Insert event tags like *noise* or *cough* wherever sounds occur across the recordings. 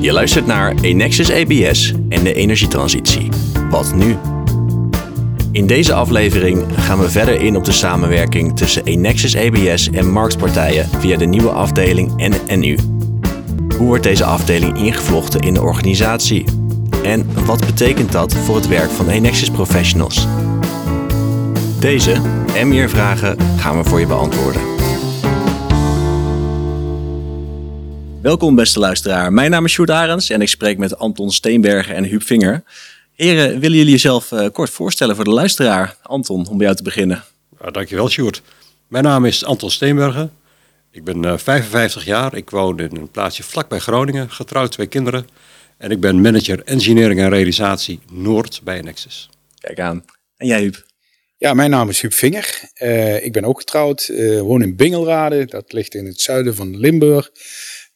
Je luistert naar Enexis ABS en de energietransitie. Wat nu? In deze aflevering gaan we verder in op de samenwerking tussen Enexis ABS en marktpartijen via de nieuwe afdeling NNU. Hoe wordt deze afdeling ingevlochten in de organisatie? En wat betekent dat voor het werk van Enexis professionals? Deze en meer vragen gaan we voor je beantwoorden. Welkom beste luisteraar. Mijn naam is Sjoerd Arends en ik spreek met Anton Steenbergen en Huub Vinger. Heren, willen jullie jezelf uh, kort voorstellen voor de luisteraar? Anton, om bij jou te beginnen. Ja, dankjewel Sjoerd. Mijn naam is Anton Steenbergen. Ik ben uh, 55 jaar. Ik woon in een plaatsje vlakbij Groningen, getrouwd, twee kinderen. En ik ben manager engineering en realisatie Noord bij Nexus. Kijk aan. En jij Huub? Ja, mijn naam is Huub Vinger. Uh, ik ben ook getrouwd, uh, woon in Bingelrade. Dat ligt in het zuiden van Limburg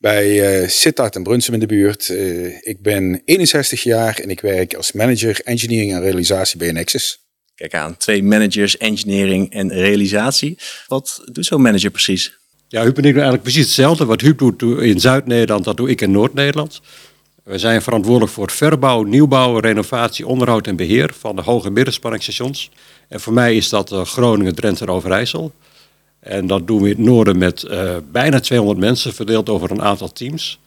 bij uh, Sittard en Brunsum in de buurt. Uh, ik ben 61 jaar en ik werk als manager engineering en realisatie bij Nexus. Kijk aan, twee managers engineering en realisatie. Wat doet zo'n manager precies? Ja, Huub en ik doen eigenlijk precies hetzelfde. Wat Huub doet in Zuid-Nederland, dat doe ik in Noord-Nederland. We zijn verantwoordelijk voor verbouw, nieuwbouw, renovatie, onderhoud en beheer van de hoge- en middenspanningsstations. En voor mij is dat uh, Groningen, Drenthe en Overijssel. En dat doen we in het noorden met uh, bijna 200 mensen, verdeeld over een aantal teams.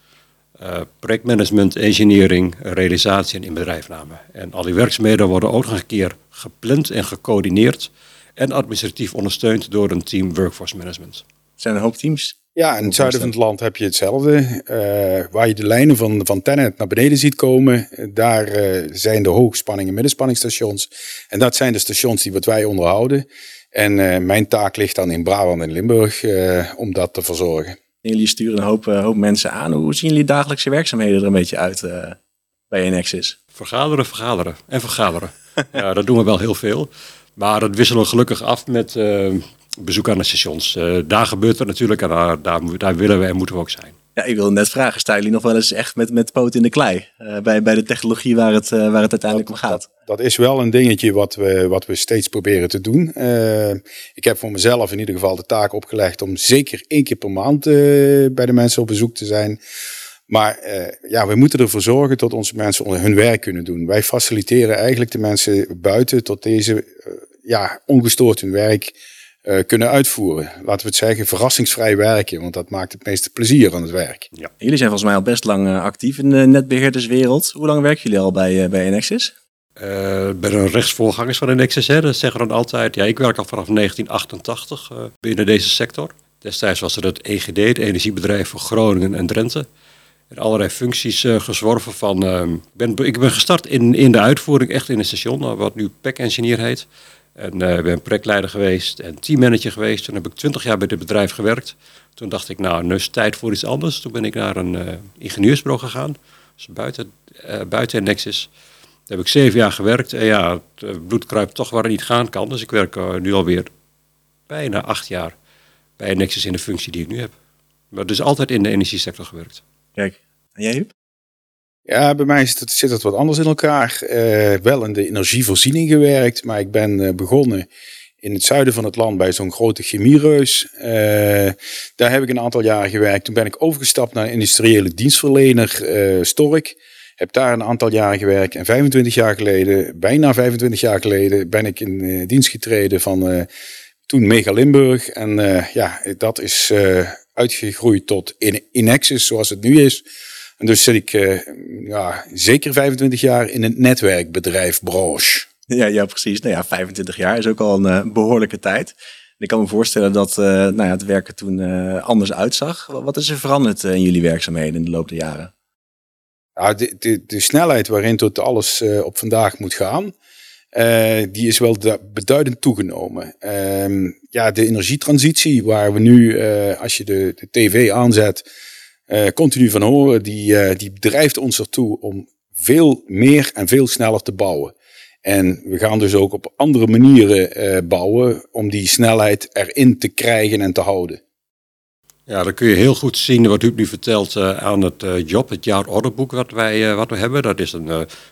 Uh, projectmanagement, engineering, realisatie en inbedrijfname. En al die werkzaamheden worden ook nog een keer gepland en gecoördineerd en administratief ondersteund door een team workforce management. Het zijn een hoop teams. Ja, in het zuiden van het land heb je hetzelfde. Uh, waar je de lijnen van, van Tennet naar beneden ziet komen, daar uh, zijn de hoogspanning- en middenspanningsstations. En dat zijn de stations die wat wij onderhouden. En uh, mijn taak ligt dan in Brabant en Limburg om dat te verzorgen. Jullie sturen een hoop, hoop mensen aan. Hoe zien jullie dagelijkse werkzaamheden er een beetje uit bij Enexis? Vergaderen, vergaderen en vergaderen. *laughs* ja, dat doen we wel heel veel. Maar dat wisselen we gelukkig af met bezoek aan de stations. Uh, daar gebeurt het natuurlijk en daar, daar, daar, willen we en moeten we ook zijn. Ja, ik wilde net vragen, staan jullie nog wel eens echt met, met poot in de klei? Uh, bij, bij de technologie waar het, uh, waar het uiteindelijk om gaat. Dat, is wel een dingetje wat we, wat we steeds proberen te doen. ik heb voor mezelf in ieder geval de taak opgelegd om zeker één keer per maand bij de mensen op bezoek te zijn. Maar ja, we moeten ervoor zorgen dat onze mensen hun werk kunnen doen. Wij faciliteren eigenlijk de mensen buiten tot deze ja, ongestoord hun werk kunnen uitvoeren. Laten we het zeggen, verrassingsvrij werken, want dat maakt het meeste plezier aan het werk. Ja. Jullie zijn volgens mij al best lang actief in de netbeheerderswereld. Hoe lang werken jullie al bij, bij Enexis? Ik ben een rechtsvoorgangers van Enexis, hè. dat zeggen dan altijd. Ja, ik werk al vanaf 1988 binnen deze sector. Destijds was het het EGD, het Energiebedrijf voor Groningen en Drenthe. En allerlei functies gezworven van... Ehm, ben, ik ben gestart in, in de uitvoering, echt in een station, wat nu PEC Engineer heet. En uh, ben projectleider geweest en teammanager geweest. Toen heb ik twintig jaar bij dit bedrijf gewerkt. Toen dacht ik, nou, nu is tijd voor iets anders. Toen ben ik naar een uh, ingenieursbureau gegaan. Dus buiten, uh, buiten Nexus. Daar heb ik zeven jaar gewerkt. En ja, het bloed kruipt toch waar het niet gaan kan. Dus ik werk nu alweer bijna acht jaar bij Nexus in de functie die ik nu heb. Maar dus altijd in de energiesector gewerkt. Kijk, en jij Huub? Ja, bij mij het, zit het wat anders in elkaar. Uh, wel in de energievoorziening gewerkt, maar ik ben uh, begonnen in het zuiden van het land bij zo'n grote chemiereus. Uh, daar heb ik een aantal jaren gewerkt. Toen ben ik overgestapt naar een industriële dienstverlener Stork. Heb daar een aantal jaren gewerkt. En 25 jaar geleden, bijna 25 jaar geleden, ben ik in dienst getreden van toen Mega Limburg. En ja, dat is uitgegroeid tot Inexus zoals het nu is. En dus zit ik ja, zeker 25 jaar in het netwerkbedrijf branche. Ja, ja, precies. Nou ja, 25 jaar is ook al een behoorlijke tijd. Ik kan me voorstellen dat uh, nou ja, het werken toen anders uitzag. Wat is er veranderd in jullie werkzaamheden in de loop der jaren? De, snelheid waarin tot alles op vandaag moet gaan, die is wel beduidend toegenomen. Ehm, ja, de energietransitie, waar we nu, als je de, de tv aanzet, continu van horen, die, die drijft ons ertoe om veel meer en veel sneller te bouwen. En we gaan dus ook op andere manieren bouwen om die snelheid erin te krijgen en te houden. Ja, dan kun je heel goed zien wat u nu vertelt aan het job, het jaarorderboek wat wij wat we hebben. Dat is een,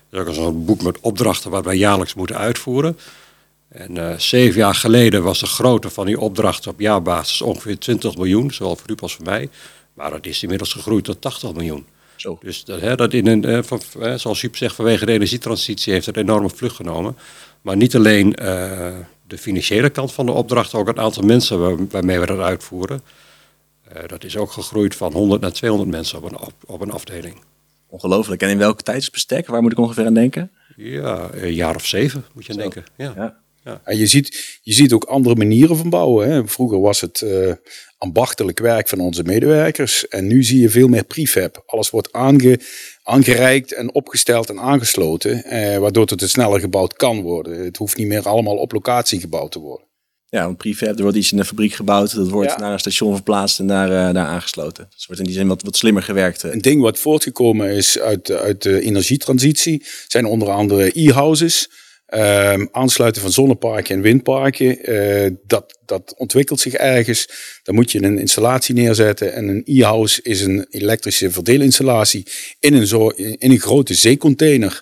dat is een boek met opdrachten wat wij jaarlijks moeten uitvoeren. En zeven jaar geleden was de grootte van die opdrachten op jaarbasis ongeveer 20 miljoen, zowel voor u als voor mij. Maar dat is inmiddels gegroeid tot 80 miljoen. Zo. Dus dat, hè, dat in een, eh, van, eh, zoals Jup zegt, vanwege de energietransitie heeft het een enorme vlucht genomen. Maar niet alleen eh, de financiële kant van de opdracht, ook het aantal mensen waar- waarmee we dat uitvoeren. Eh, dat is ook gegroeid van 100 naar 200 mensen op een, op, op een afdeling. Ongelooflijk. En in welk tijdsbestek? Waar moet ik ongeveer aan denken? Ja, een jaar of zeven moet je Zo. denken. Ja. Ja. En je ziet, je ziet ook andere manieren van bouwen. Hè. Vroeger was het eh, ambachtelijk werk van onze medewerkers. En nu zie je veel meer prefab. Alles wordt aange, aangereikt en opgesteld en aangesloten. Eh, waardoor het sneller gebouwd kan worden. Het hoeft niet meer allemaal op locatie gebouwd te worden. Ja, een prefab, er wordt iets in de fabriek gebouwd, dat wordt Ja. naar een station verplaatst en daar, eh, daar aangesloten. Dus het wordt in die zin wat, wat slimmer gewerkt. eh. Een ding wat voortgekomen is uit, uit de energietransitie zijn onder andere e-houses. Ehm, aansluiten van zonneparken en windparken. Eh, dat, dat ontwikkelt zich ergens. Dan moet je een installatie neerzetten. En een e-house is een elektrische verdeelinstallatie in een, zo, in een grote zeecontainer.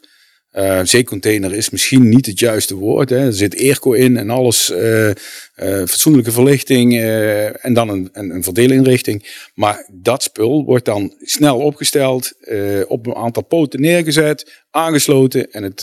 Eh, zeecontainer is misschien niet het juiste woord. Hè. Er zit airco in en alles. eh, fatsoenlijke verlichting en dan een, een, een verdeelinrichting. Maar dat spul wordt dan snel opgesteld, op een aantal poten neergezet, aangesloten. En het,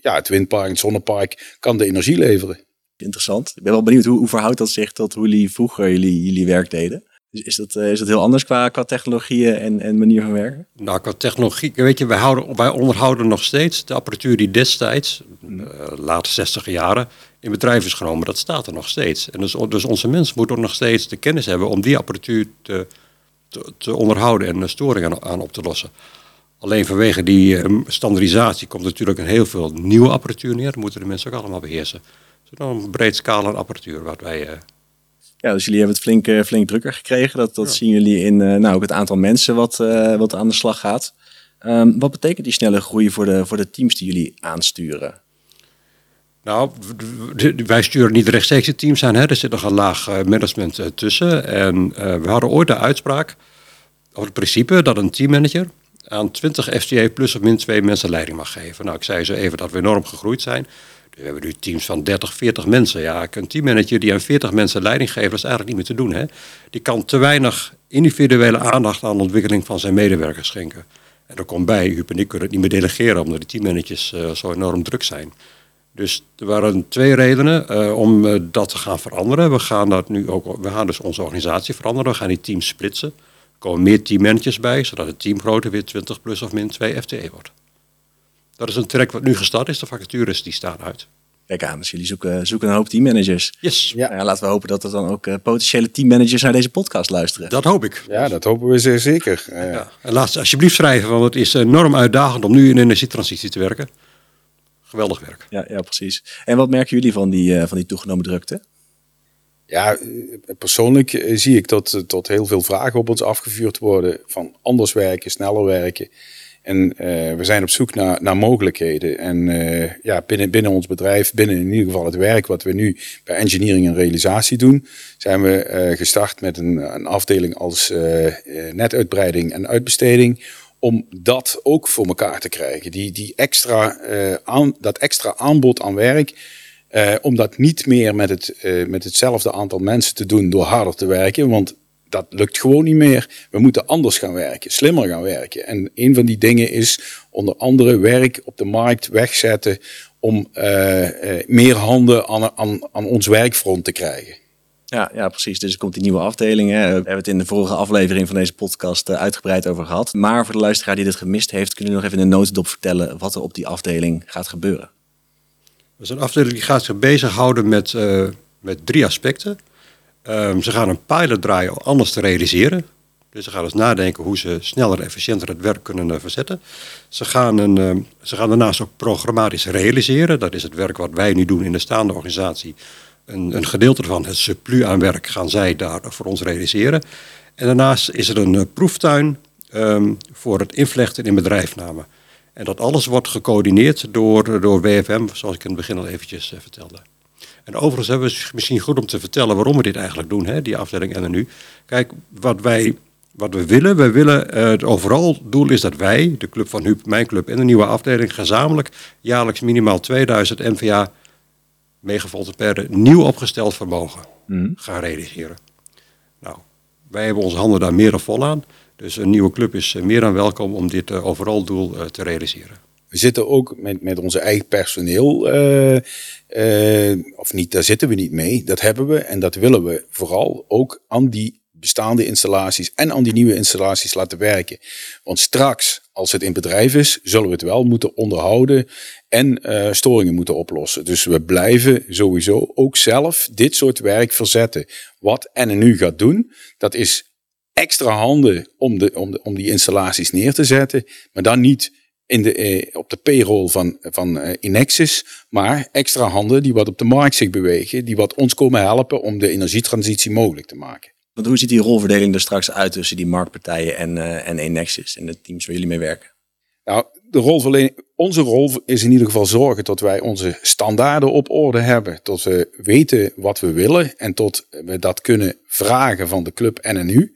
ja, het windpark, het zonnepark kan de energie leveren. Interessant. Ik ben wel benieuwd, hoe, hoe verhoudt dat zich tot hoe jullie vroeger jullie, jullie werk deden? Is, dat, eh, is dat heel anders qua, qua technologieën en, en manier van werken? Nou, qua technologie, weet je, wij, houden, onderhouden nog steeds de apparatuur die destijds, uh, late 60 jaren, in bedrijf is genomen. Dat staat er nog steeds. En dus, dus onze mensen moeten nog steeds de kennis hebben om die apparatuur te, te, onderhouden en storingen aan, op te lossen. Alleen vanwege die uh, standaardisatie komt natuurlijk een heel veel nieuwe apparatuur neer. Dat moeten de mensen ook allemaal beheersen. Dus dan een breed scala aan apparatuur wat wij... Uh, ja, dus jullie hebben het flink, uh, flink drukker gekregen. Dat, dat ja. zien jullie in uh, nou, ook het aantal mensen wat, uh, wat aan de slag gaat. Um, wat betekent die snelle groei voor de, voor de teams die jullie aansturen? Nou, wij sturen niet rechtstreeks de teams aan. Hè. Er zit nog een laag management tussen. En uh, we hadden ooit de uitspraak over het principe dat een teammanager aan 20 FTE plus of min twee mensen leiding mag geven. Nou, ik zei zo even dat we enorm gegroeid zijn. We hebben nu teams van 30, 40 mensen. Ja, een teammanager die aan 40 mensen leiding geeft, dat is eigenlijk niet meer te doen. Hè? Die kan te weinig individuele aandacht aan de ontwikkeling van zijn medewerkers schenken. En er komt bij, Huub en ik kunnen het niet meer delegeren, omdat de teammanagers uh, zo enorm druk zijn. Dus er waren twee redenen uh, om uh, dat te gaan veranderen. We gaan, dat nu ook, we gaan dus onze organisatie veranderen. We gaan die teams splitsen. Er komen meer teammanagers bij, zodat het teamgrootte weer 20 plus of min 2 FTE wordt. Dat is een track wat nu gestart is. De vacatures die staan uit. Kijk aan, dus jullie zoeken, zoeken een hoop teammanagers. Yes. Ja. Ja, laten we hopen dat er dan ook uh, potentiële teammanagers naar deze podcast luisteren. Dat hoop ik. Ja, dat hopen we zeer zeker. Uh, ja. En laat alsjeblieft schrijven, want het is enorm uitdagend om nu in energietransitie te werken. Geweldig werk. Ja, ja precies. En wat merken jullie van die, uh, van die toegenomen drukte? Ja, persoonlijk zie ik dat tot heel veel vragen op ons afgevuurd worden. Van anders werken, sneller werken. En uh, we zijn op zoek naar, naar mogelijkheden. En uh, ja, binnen, binnen ons bedrijf, binnen in ieder geval het werk wat we nu bij engineering en realisatie doen, zijn we uh, gestart met een, een afdeling als netuitbreiding en uitbesteding. Om dat ook voor elkaar te krijgen. Die, die extra, dat extra aanbod aan werk. om dat niet meer met, het, met hetzelfde aantal mensen te doen door harder te werken. Want dat lukt gewoon niet meer. We moeten anders gaan werken, slimmer gaan werken. En een van die dingen is onder andere werk op de markt wegzetten om uh, uh, meer handen aan, aan, aan ons werkfront te krijgen. Ja, ja, precies. Dus er komt die nieuwe afdeling. Hè. We hebben het in de vorige aflevering van deze podcast uh, uitgebreid over gehad. Maar voor de luisteraar die dit gemist heeft, kunnen jullie nog even in een notendop vertellen wat er op die afdeling gaat gebeuren. Dat is een afdeling die gaat zich bezighouden met, uh, met drie aspecten. Um, ze gaan een pilot draaien om anders te realiseren. Dus ze gaan eens nadenken hoe ze sneller en efficiënter het werk kunnen uh, verzetten. Ze gaan, een, uh, ze gaan daarnaast ook programmatisch realiseren. Dat is het werk wat wij nu doen in de staande organisatie. Een, een gedeelte van het surplus aan werk gaan zij daar voor ons realiseren. En daarnaast is er een uh, proeftuin um, voor het invlechten in bedrijfnamen. En dat alles wordt gecoördineerd door, door WFM, zoals ik in het begin al eventjes uh, vertelde. En overigens hebben we misschien goed om te vertellen waarom we dit eigenlijk doen, hè, die afdeling NNU. Kijk, wat wij wat we willen, wij willen, uh, het overal doel is dat wij, de club van Huub, mijn club en de nieuwe afdeling, gezamenlijk jaarlijks minimaal 2000 MVA megavolt per nieuw opgesteld vermogen mm. gaan realiseren. Nou, wij hebben onze handen daar meer dan vol aan. Dus een nieuwe club is meer dan welkom om dit overal doel te realiseren. We zitten ook met, met onze eigen personeel, of niet, daar zitten we niet mee. Dat hebben we en dat willen we vooral ook aan die bestaande installaties en aan die nieuwe installaties laten werken. Want straks, als het in bedrijf is, zullen we het wel moeten onderhouden en uh, storingen moeten oplossen. Dus we blijven sowieso ook zelf dit soort werk verzetten. Wat NNU gaat doen, dat is extra handen om, de, om, de, om die installaties neer te zetten, maar dan niet in de, eh, op de payroll van, van uh, Inexis, maar extra handen die wat op de markt zich bewegen, die wat ons komen helpen om de energietransitie mogelijk te maken. Want hoe ziet die rolverdeling er straks uit tussen die marktpartijen en, uh, en Enexis en de teams waar jullie mee werken? Nou, de onze rol is in ieder geval zorgen dat wij onze standaarden op orde hebben. Tot we weten wat we willen en tot we dat kunnen vragen van de club NNU.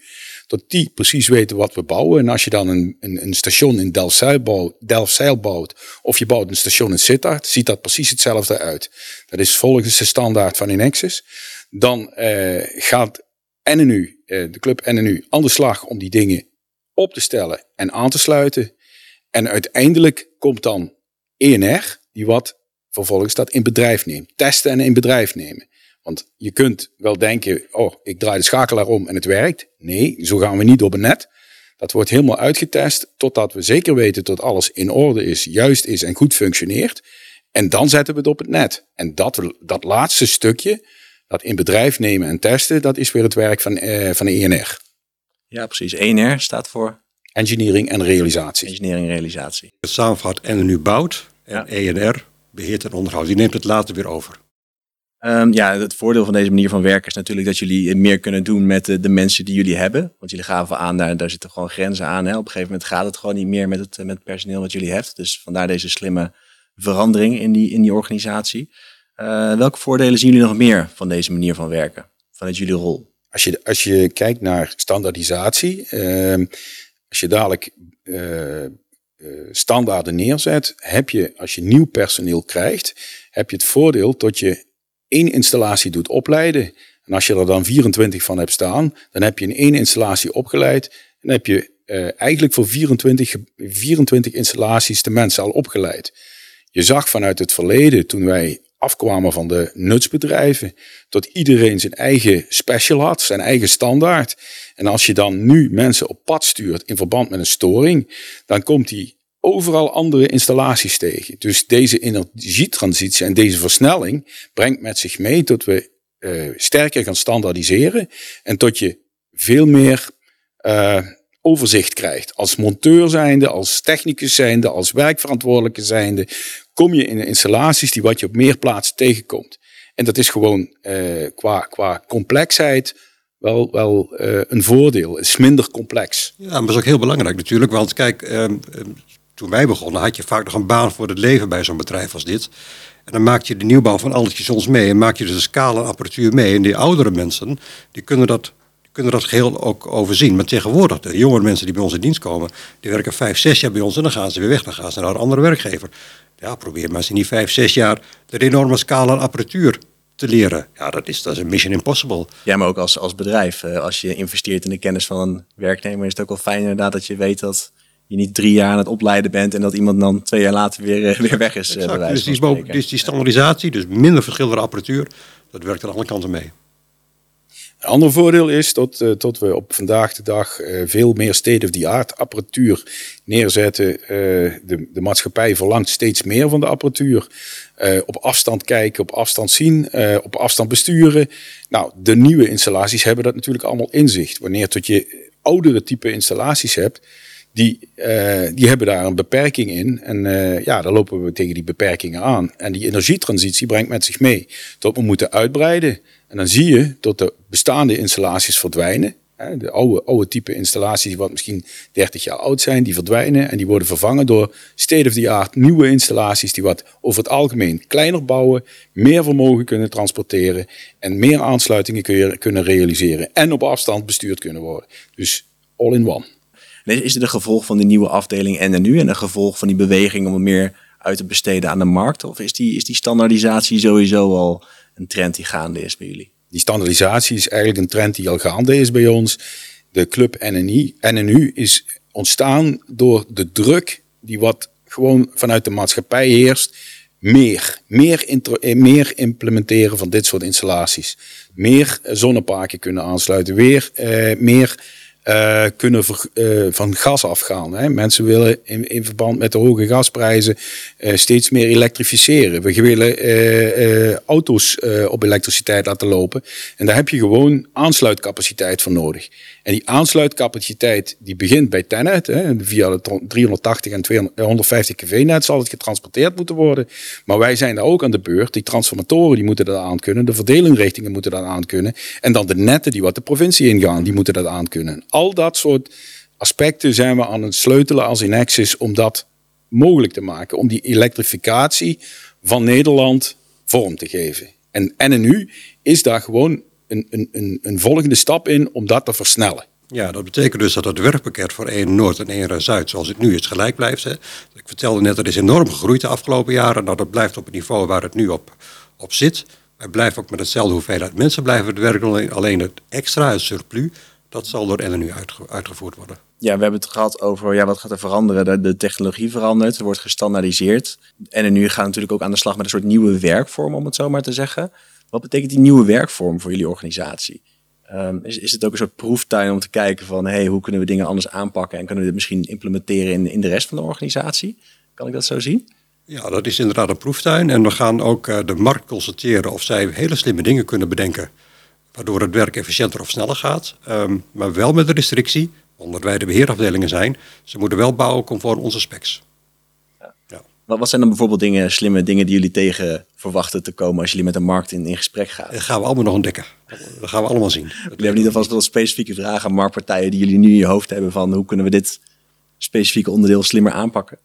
Tot die precies weten wat we bouwen. En als je dan een, een, een station in Delfzijl bouwt, of je bouwt een station in Sittard, ziet dat precies hetzelfde uit. Dat is volgens de standaard van Inexis. Dan uh, gaat NNU, uh, de club NNU, aan de slag om die dingen op te stellen en aan te sluiten. En uiteindelijk komt dan ENR, die wat vervolgens dat in bedrijf neemt. Testen en in bedrijf nemen. Want je kunt wel denken, oh, ik draai de schakelaar om en het werkt. Nee, zo gaan we niet op een net. Dat wordt helemaal uitgetest totdat we zeker weten dat alles in orde is, juist is en goed functioneert. En dan zetten we het op het net. En dat, dat laatste stukje, dat in bedrijf nemen en testen, dat is weer het werk van, eh, van de ENR. Ja, precies. ENR staat voor? Engineering en realisatie. Engineering en realisatie. Het samenvat NNU bouwt en ENR beheert en onderhoudt. Die neemt het later weer over. Um, ja, het voordeel van deze manier van werken is natuurlijk dat jullie meer kunnen doen met de, mensen die jullie hebben. Want jullie gaven aan, daar, daar zitten gewoon grenzen aan. Hè. Op een gegeven moment gaat het gewoon niet meer met het, met personeel wat jullie hebt. Dus vandaar deze slimme verandering in die, in die organisatie. Uh, welke voordelen zien jullie nog meer van deze manier van werken, vanuit jullie rol? Als je, als je kijkt naar standaardisatie, uh, als je dadelijk uh, standaarden neerzet, heb je, als je nieuw personeel krijgt, heb je het voordeel dat je één installatie doet opleiden. En als je er dan 24 van hebt staan, dan heb je in één installatie opgeleid. En heb je uh, eigenlijk voor 24, 24 installaties de mensen al opgeleid. Je zag vanuit het verleden, toen wij afkwamen van de nutsbedrijven, dat iedereen zijn eigen special had, zijn eigen standaard. En als je dan nu mensen op pad stuurt in verband met een storing, dan komt die overal andere installaties tegen. Dus deze energietransitie en deze versnelling brengt met zich mee dat we uh, sterker gaan standaardiseren en tot je veel meer uh, overzicht krijgt. Als monteur zijnde, als technicus zijnde, als werkverantwoordelijke zijnde, kom je in installaties die wat je op meer plaatsen tegenkomt. En dat is gewoon uh, qua, qua complexheid wel, wel een voordeel. Het is minder complex. Ja, maar dat is ook heel belangrijk natuurlijk. Want kijk, toen wij begonnen had je vaak nog een baan voor het leven bij zo'n bedrijf als dit. En dan maak je de nieuwbouw van al die stations mee en maak je dus de scala apparatuur mee. En die oudere mensen, die kunnen dat, kunnen dat geheel ook overzien. Maar tegenwoordig, de jongere mensen die bij ons in dienst komen, die werken vijf, zes jaar bij ons en dan gaan ze weer weg. Dan gaan ze naar een andere werkgever. Ja, probeer maar eens in die vijf, zes jaar de enorme scala apparatuur te leren. Ja, dat is, dat is een mission impossible. Ja, maar ook als, als bedrijf. Eh, als je investeert in de kennis van een werknemer, is het ook wel fijn inderdaad dat je weet dat je niet drie jaar aan het opleiden bent en dat iemand dan twee jaar later weer, eh, weer weg is. Eh, exact, dus, die, dus die standaardisatie, dus minder verschillende apparatuur, dat werkt aan alle kanten mee. Een ander voordeel is dat, uh, dat we op vandaag de dag uh, veel meer state-of-the-art apparatuur neerzetten. Uh, de, de maatschappij verlangt steeds meer van de apparatuur. op afstand kijken, op afstand zien, op afstand besturen. Nou, de nieuwe installaties hebben dat natuurlijk allemaal inzicht. Wanneer tot je oudere type installaties hebt, die, uh, die hebben daar een beperking in. En uh, ja, daar lopen we tegen die beperkingen aan. En die energietransitie brengt met zich mee dat we moeten uitbreiden. En dan zie je dat de bestaande installaties verdwijnen. De oude, oude type installaties, wat misschien 30 jaar oud zijn, die verdwijnen. En die worden vervangen door state-of-the-art nieuwe installaties die wat over het algemeen kleiner bouwen, meer vermogen kunnen transporteren en meer aansluitingen kunnen realiseren. En op afstand bestuurd kunnen worden. Dus all in one. Is dit een gevolg van die nieuwe afdeling en nu en een gevolg van die beweging om meer uit te besteden aan de markt? Of is die, is die standaardisatie sowieso al een trend die gaande is bij jullie? Die standaardisatie is eigenlijk een trend die al gaande is bij ons. de club NNI, NNU is ontstaan door de druk die wat gewoon vanuit de maatschappij heerst. Meer, meer, eh, meer implementeren van dit soort installaties. Meer zonneparken kunnen aansluiten. Weer eh, meer uh, kunnen uh, van gas afgaan. Hè. Mensen willen in, in, verband met de hoge gasprijzen uh, steeds meer elektrificeren. We willen auto's op elektriciteit laten lopen. En daar heb je gewoon aansluitcapaciteit voor nodig. En die aansluitcapaciteit die begint bij Tenet. Hè. Via de 380 en 250 kV-net zal het getransporteerd moeten worden. Maar wij zijn daar ook aan de beurt. Die transformatoren die moeten dat aan kunnen. De verdelinrichtingen moeten dat aan kunnen. En dan de netten die wat de provincie ingaan, die moeten dat aan kunnen al dat soort aspecten zijn we aan het sleutelen als Inexis om dat mogelijk te maken. Om die elektrificatie van Nederland vorm te geven. En NNU is daar gewoon een, een, een, een volgende stap in om dat te versnellen. Ja, dat betekent dus dat het werkpakket voor 1 Noord en 1 Zuid, zoals het nu is, gelijk blijft. Hè. Ik vertelde net, dat is enorm gegroeid de afgelopen jaren. Nou, dat blijft op het niveau waar het nu op, op zit. Wij blijven ook met hetzelfde hoeveelheid mensen blijven werken. Alleen het extra, surplus, dat zal door NNU uitgevoerd worden. Ja, we hebben het gehad over ja, wat gaat er veranderen. De, de technologie verandert, er wordt gestandaardiseerd. NNU gaat natuurlijk ook aan de slag met een soort nieuwe werkvorm, om het zo maar te zeggen. Wat betekent die nieuwe werkvorm voor jullie organisatie? Um, is, is het ook een soort proeftuin om te kijken van hey, hoe kunnen we dingen anders aanpakken en kunnen we dit misschien implementeren in, in de rest van de organisatie? Kan ik dat zo zien? Ja, dat is inderdaad een proeftuin. En we gaan ook uh, de markt constateren of zij hele slimme dingen kunnen bedenken waardoor het werk efficiënter of sneller gaat. Ehm, maar wel met de restrictie, omdat wij de beheerafdelingen zijn, ze moeten wel bouwen conform onze specs. Ja. Ja. Wat zijn dan bijvoorbeeld dingen, slimme dingen die jullie tegen verwachten te komen als jullie met de markt in, in gesprek gaan? Dat gaan we allemaal nog ontdekken. Dat gaan we allemaal zien. We hebben niet alvast wel specifieke vragen aan marktpartijen die jullie nu in je hoofd hebben van hoe kunnen we dit specifieke onderdeel slimmer aanpakken?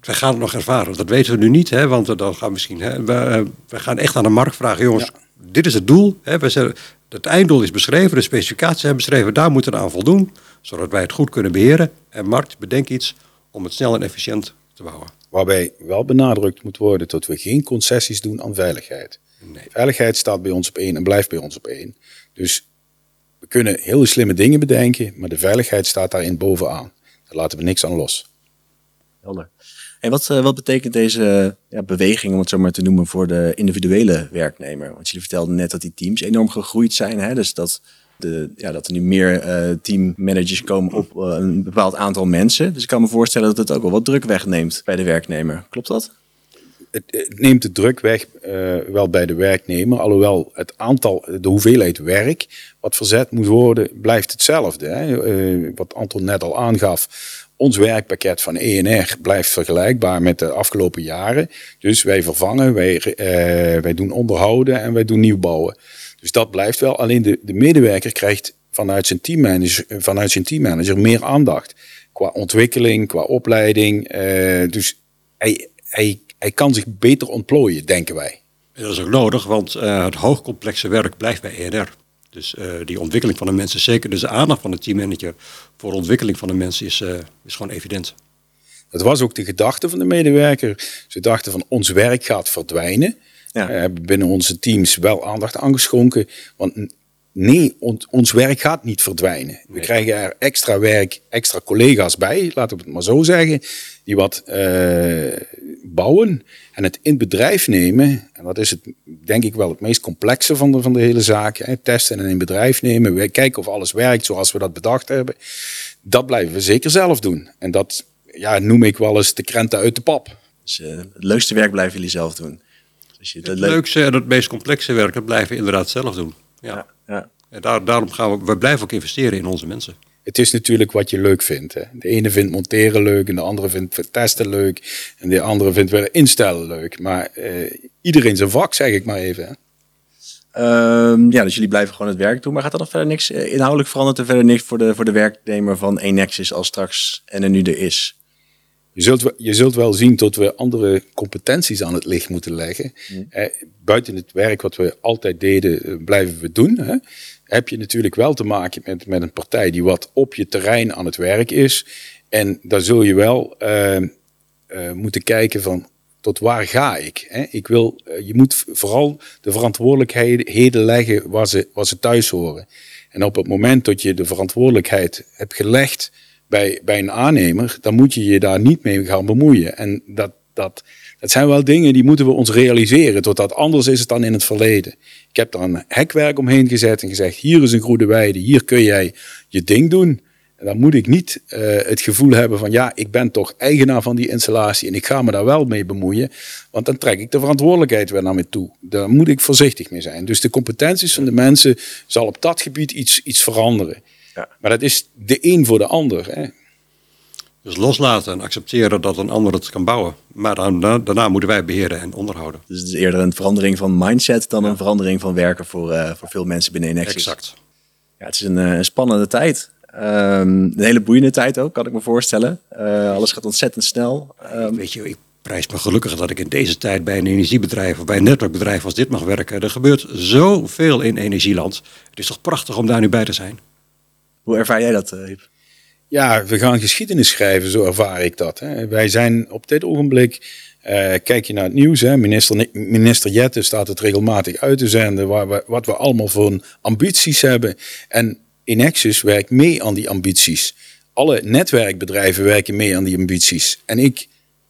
We gaan het nog ervaren. Dat weten we nu niet, hè, want dan gaan we misschien. Hè, we, we, gaan echt aan de markt vragen, jongens, dit is het doel. Hè. We zeggen, het einddoel is beschreven, de specificaties zijn beschreven, daar moeten we aan voldoen, zodat wij het goed kunnen beheren. En markt, bedenk iets om het snel en efficiënt te bouwen. Waarbij wel benadrukt moet worden dat we geen concessies doen aan veiligheid. Nee. Veiligheid staat bij ons op één en blijft bij ons op één. Dus we kunnen hele slimme dingen bedenken, maar de veiligheid staat daarin bovenaan. Daar laten we niks aan los. Helder. En wat, eh, wat betekent deze ja, beweging, om het zo maar te noemen, voor de individuele werknemer? Want jullie vertelden net dat die teams enorm gegroeid zijn. Hè? Dus dat, de, ja, dat er nu meer uh, teammanagers komen op uh, een bepaald aantal mensen. Dus ik kan me voorstellen dat het ook wel wat druk wegneemt bij de werknemer. Klopt dat? Het, neemt de druk weg wel bij de werknemer. Alhoewel het aantal, de hoeveelheid werk wat verzet moet worden, blijft hetzelfde. Hè? wat Anton net al aangaf ons werkpakket van ENR blijft vergelijkbaar met de afgelopen jaren. Dus wij vervangen, wij, uh, wij doen onderhouden en wij doen nieuwbouwen. Dus dat blijft wel. Alleen de, de medewerker krijgt vanuit zijn, teammanager, vanuit zijn teammanager meer aandacht. Qua ontwikkeling, qua opleiding. Uh, dus hij, hij, hij kan zich beter ontplooien, denken wij. Dat is ook nodig, want het hoogcomplexe werk blijft bij ENR. Dus uh, die ontwikkeling van de mensen zeker. Dus de aandacht van de teammanager voor de ontwikkeling van de mensen is, uh, is gewoon evident. Dat was ook de gedachte van de medewerker. Ze dachten van ons werk gaat verdwijnen. Ja. We hebben binnen onze teams wel aandacht aangeschonken. Want nee, ons werk gaat niet verdwijnen. We krijgen er extra werk, extra collega's bij, laten we het maar zo zeggen, die wat uh, bouwen en het in bedrijf nemen. En dat is het, denk ik wel het meest complexe van de, van de hele zaak. Hè. Testen en in bedrijf nemen, we kijken of alles werkt zoals we dat bedacht hebben. Dat blijven we zeker zelf doen. En dat ja, noem ik wel eens de krenten uit de pap. Dus uh, het leukste werk blijven jullie zelf doen. Dus je, het, leukste en het meest complexe werk, dat blijven we inderdaad zelf doen. ja. ja. En daar, daarom gaan we, we blijven ook investeren in onze mensen. Het is natuurlijk wat je leuk vindt. Hè. De ene vindt monteren leuk en de andere vindt testen leuk. En de andere vindt weer instellen leuk. Maar uh, iedereen zijn vak, zeg ik maar even. Hè. Um, ja, dus jullie blijven gewoon het werk doen. Maar gaat er nog verder niks uh, inhoudelijk veranderen? verder niks voor de, voor de werknemer van Enexis als straks en er nu er is? Je zult, je zult wel zien dat we andere competenties aan het licht moeten leggen. Mm. Eh, buiten het werk wat we altijd deden, blijven we doen. Hè heb je natuurlijk wel te maken met, met een partij die wat op je terrein aan het werk is. En daar zul je wel uh, uh, moeten kijken van tot waar ga ik? Hè? ik wil, uh, je moet vooral de verantwoordelijkheden leggen waar ze, waar ze thuis horen. En op het moment dat je de verantwoordelijkheid hebt gelegd bij, bij een aannemer, dan moet je je daar niet mee gaan bemoeien. En dat, dat, dat zijn wel dingen die moeten we ons realiseren, totdat anders is het dan in het verleden. Ik heb daar een hekwerk omheen gezet en gezegd, hier is een goede weide, hier kun jij je ding doen. En dan moet ik niet uh, het gevoel hebben van ja, ik ben toch eigenaar van die installatie en ik ga me daar wel mee bemoeien. Want dan trek ik de verantwoordelijkheid weer naar me toe. Daar moet ik voorzichtig mee zijn. Dus de competenties van de mensen zal op dat gebied iets, iets veranderen. Ja. Maar dat is de een voor de ander. Hè. Dus loslaten en accepteren dat een ander het kan bouwen. Maar dan, daarna moeten wij beheren en onderhouden. Dus het is eerder een verandering van mindset dan een verandering van werken voor, uh, voor veel mensen binnen Nexus. Exact. Ja, het is een, uh, spannende tijd. Um, een hele boeiende tijd ook, kan ik me voorstellen. Uh, alles gaat ontzettend snel. Um, Weet je, ik prijs me gelukkig dat ik in deze tijd bij een energiebedrijf of bij een netwerkbedrijf als dit mag werken. Er gebeurt zoveel in energieland. Het is toch prachtig om daar nu bij te zijn. Hoe ervaar jij dat, uh, Ja, we gaan geschiedenis schrijven, zo ervaar ik dat. Hè. Wij zijn op dit ogenblik, uh, kijk je naar het nieuws, hè, minister, minister Jette staat het regelmatig uit te zenden, waar wat we allemaal voor ambities hebben. En Inexus werkt mee aan die ambities. Alle netwerkbedrijven werken mee aan die ambities. En ik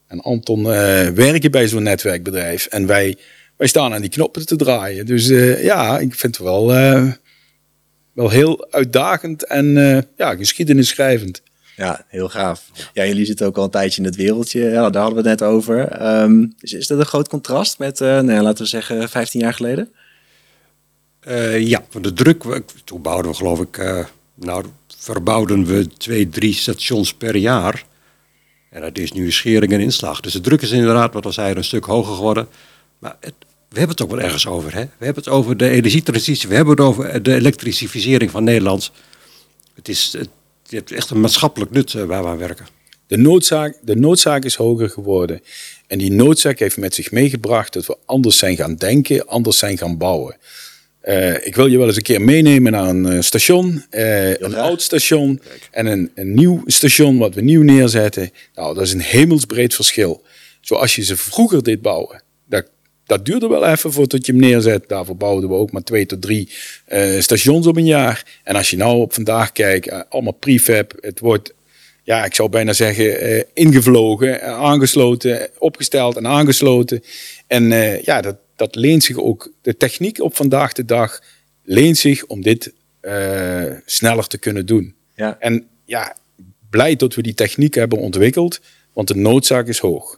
en Anton uh, werken bij zo'n netwerkbedrijf. En wij, wij staan aan die knoppen te draaien. Dus uh, ja, ik vind het wel, wel heel uitdagend en ja, geschiedenisschrijvend. Ja, heel gaaf. Ja, jullie zitten ook al een tijdje in het wereldje. Ja, daar hadden we het net over. Um, is, is dat een groot contrast met, nou ja, laten we zeggen, 15 jaar geleden? Uh, ja, de druk, toen bouwden we geloof ik, uh, nou verbouwden we twee, drie stations per jaar. En dat is nu een schering en inslag. Dus de druk is inderdaad, wat we zeiden, een stuk hoger geworden. Maar het, we hebben het ook wel ergens over. Hè? We hebben het over de energietransitie, we hebben het over de elektrificering van Nederland. Het is het, het echt een maatschappelijk nut uh, waar we aan werken. De noodzaak, de noodzaak is hoger geworden. En die noodzaak heeft met zich meegebracht dat we anders zijn gaan denken, anders zijn gaan bouwen. Uh, ik wil je wel eens een keer meenemen naar een uh, station, uh, een oud station en een, een, nieuw station wat we nieuw neerzetten. Nou, dat is een hemelsbreed verschil. Zoals je ze vroeger deed bouwen. Dat, duurde wel even voordat je hem neerzet. Daarvoor bouwden we ook maar twee tot drie stations op een jaar. En als je nou op vandaag kijkt, allemaal prefab, het wordt ja, ik zou bijna zeggen, ingevlogen, aangesloten, opgesteld en aangesloten. En ja, dat, dat leent zich ook, de techniek op vandaag de dag leent zich om dit sneller te kunnen doen. Ja. En ja, blij dat we die techniek hebben ontwikkeld, want de noodzaak is hoog.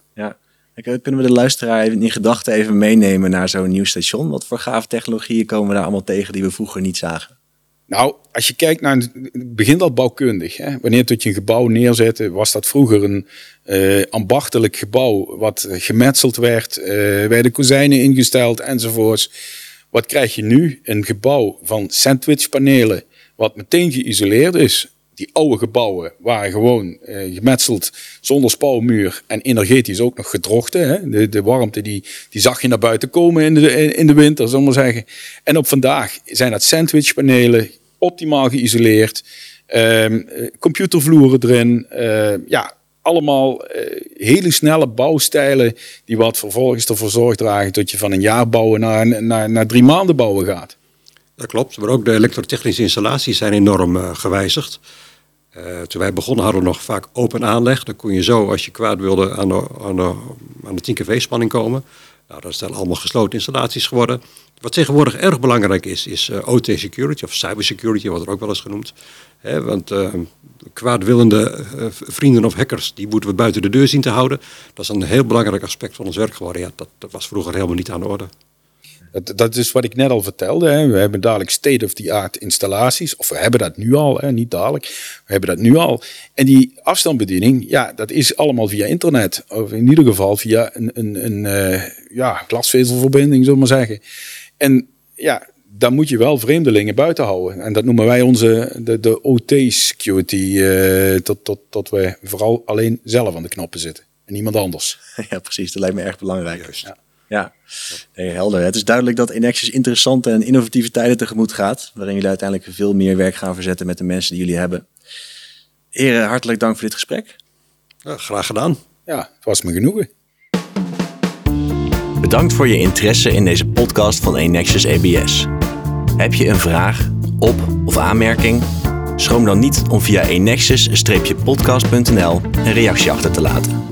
Kunnen we de luisteraar in gedachten even meenemen naar zo'n nieuw station? Wat voor gave technologieën komen we daar allemaal tegen die we vroeger niet zagen? Nou, als je kijkt naar het begint al bouwkundig. Hè? Wanneer tot je een gebouw neerzette, was dat vroeger een uh, ambachtelijk gebouw wat gemetseld werd, uh, werden kozijnen ingesteld enzovoorts. Wat krijg je nu? Een gebouw van sandwichpanelen, wat meteen geïsoleerd is. Die oude gebouwen waren gewoon uh, gemetseld zonder spouwmuur en energetisch ook nog gedrochten. Hè? De, de, warmte die, die zag je naar buiten komen in de, in de winter, zullen we zeggen. En op vandaag zijn dat sandwichpanelen, optimaal geïsoleerd, um, computervloeren erin. Uh, ja, allemaal hele snelle bouwstijlen die wat vervolgens ervoor zorg dragen dat je van een jaar bouwen naar, naar, naar drie maanden bouwen gaat. Dat klopt, maar ook de elektrotechnische installaties zijn enorm uh, gewijzigd. Uh, toen wij begonnen hadden we nog vaak open aanleg. Dan kon je zo, als je kwaad wilde, aan de, aan de, aan de 10 kV-spanning komen. Nou, dat zijn allemaal gesloten installaties geworden. Wat tegenwoordig erg belangrijk is, is uh, OT security of cybersecurity, wordt er ook wel eens genoemd. Want kwaadwillende vrienden of hackers, die moeten we buiten de deur zien te houden. Dat is een heel belangrijk aspect van ons werk geworden. Dat, dat was vroeger helemaal niet aan de orde. Dat, dat is wat ik net al vertelde. Hè. We hebben dadelijk state-of-the-art installaties. Of we hebben dat nu al, hè. niet dadelijk. We hebben dat nu al. En die afstandsbediening, ja, dat is allemaal via internet. Of in ieder geval via een, een, een uh, ja, glasvezelverbinding, zullen we maar zeggen. En ja, daar moet je wel vreemdelingen buiten houden. En dat noemen wij onze de, de OT-security. Uh, tot, tot, tot we vooral alleen zelf aan de knoppen zitten. En niemand anders. *laughs* Ja, precies. Dat lijkt me erg belangrijk. Juist. Ja. Ja, nee, helder. Het is duidelijk dat Inexus interessante en innovatieve tijden tegemoet gaat. Waarin jullie uiteindelijk veel meer werk gaan verzetten met de mensen die jullie hebben. Heren, hartelijk dank voor dit gesprek. Ja, graag gedaan. Ja, het was me genoegen. Bedankt voor je interesse in deze podcast van Enexus ABS. Heb je een vraag op- of aanmerking? Schroom dan niet om via enexus-podcast.nl een reactie achter te laten.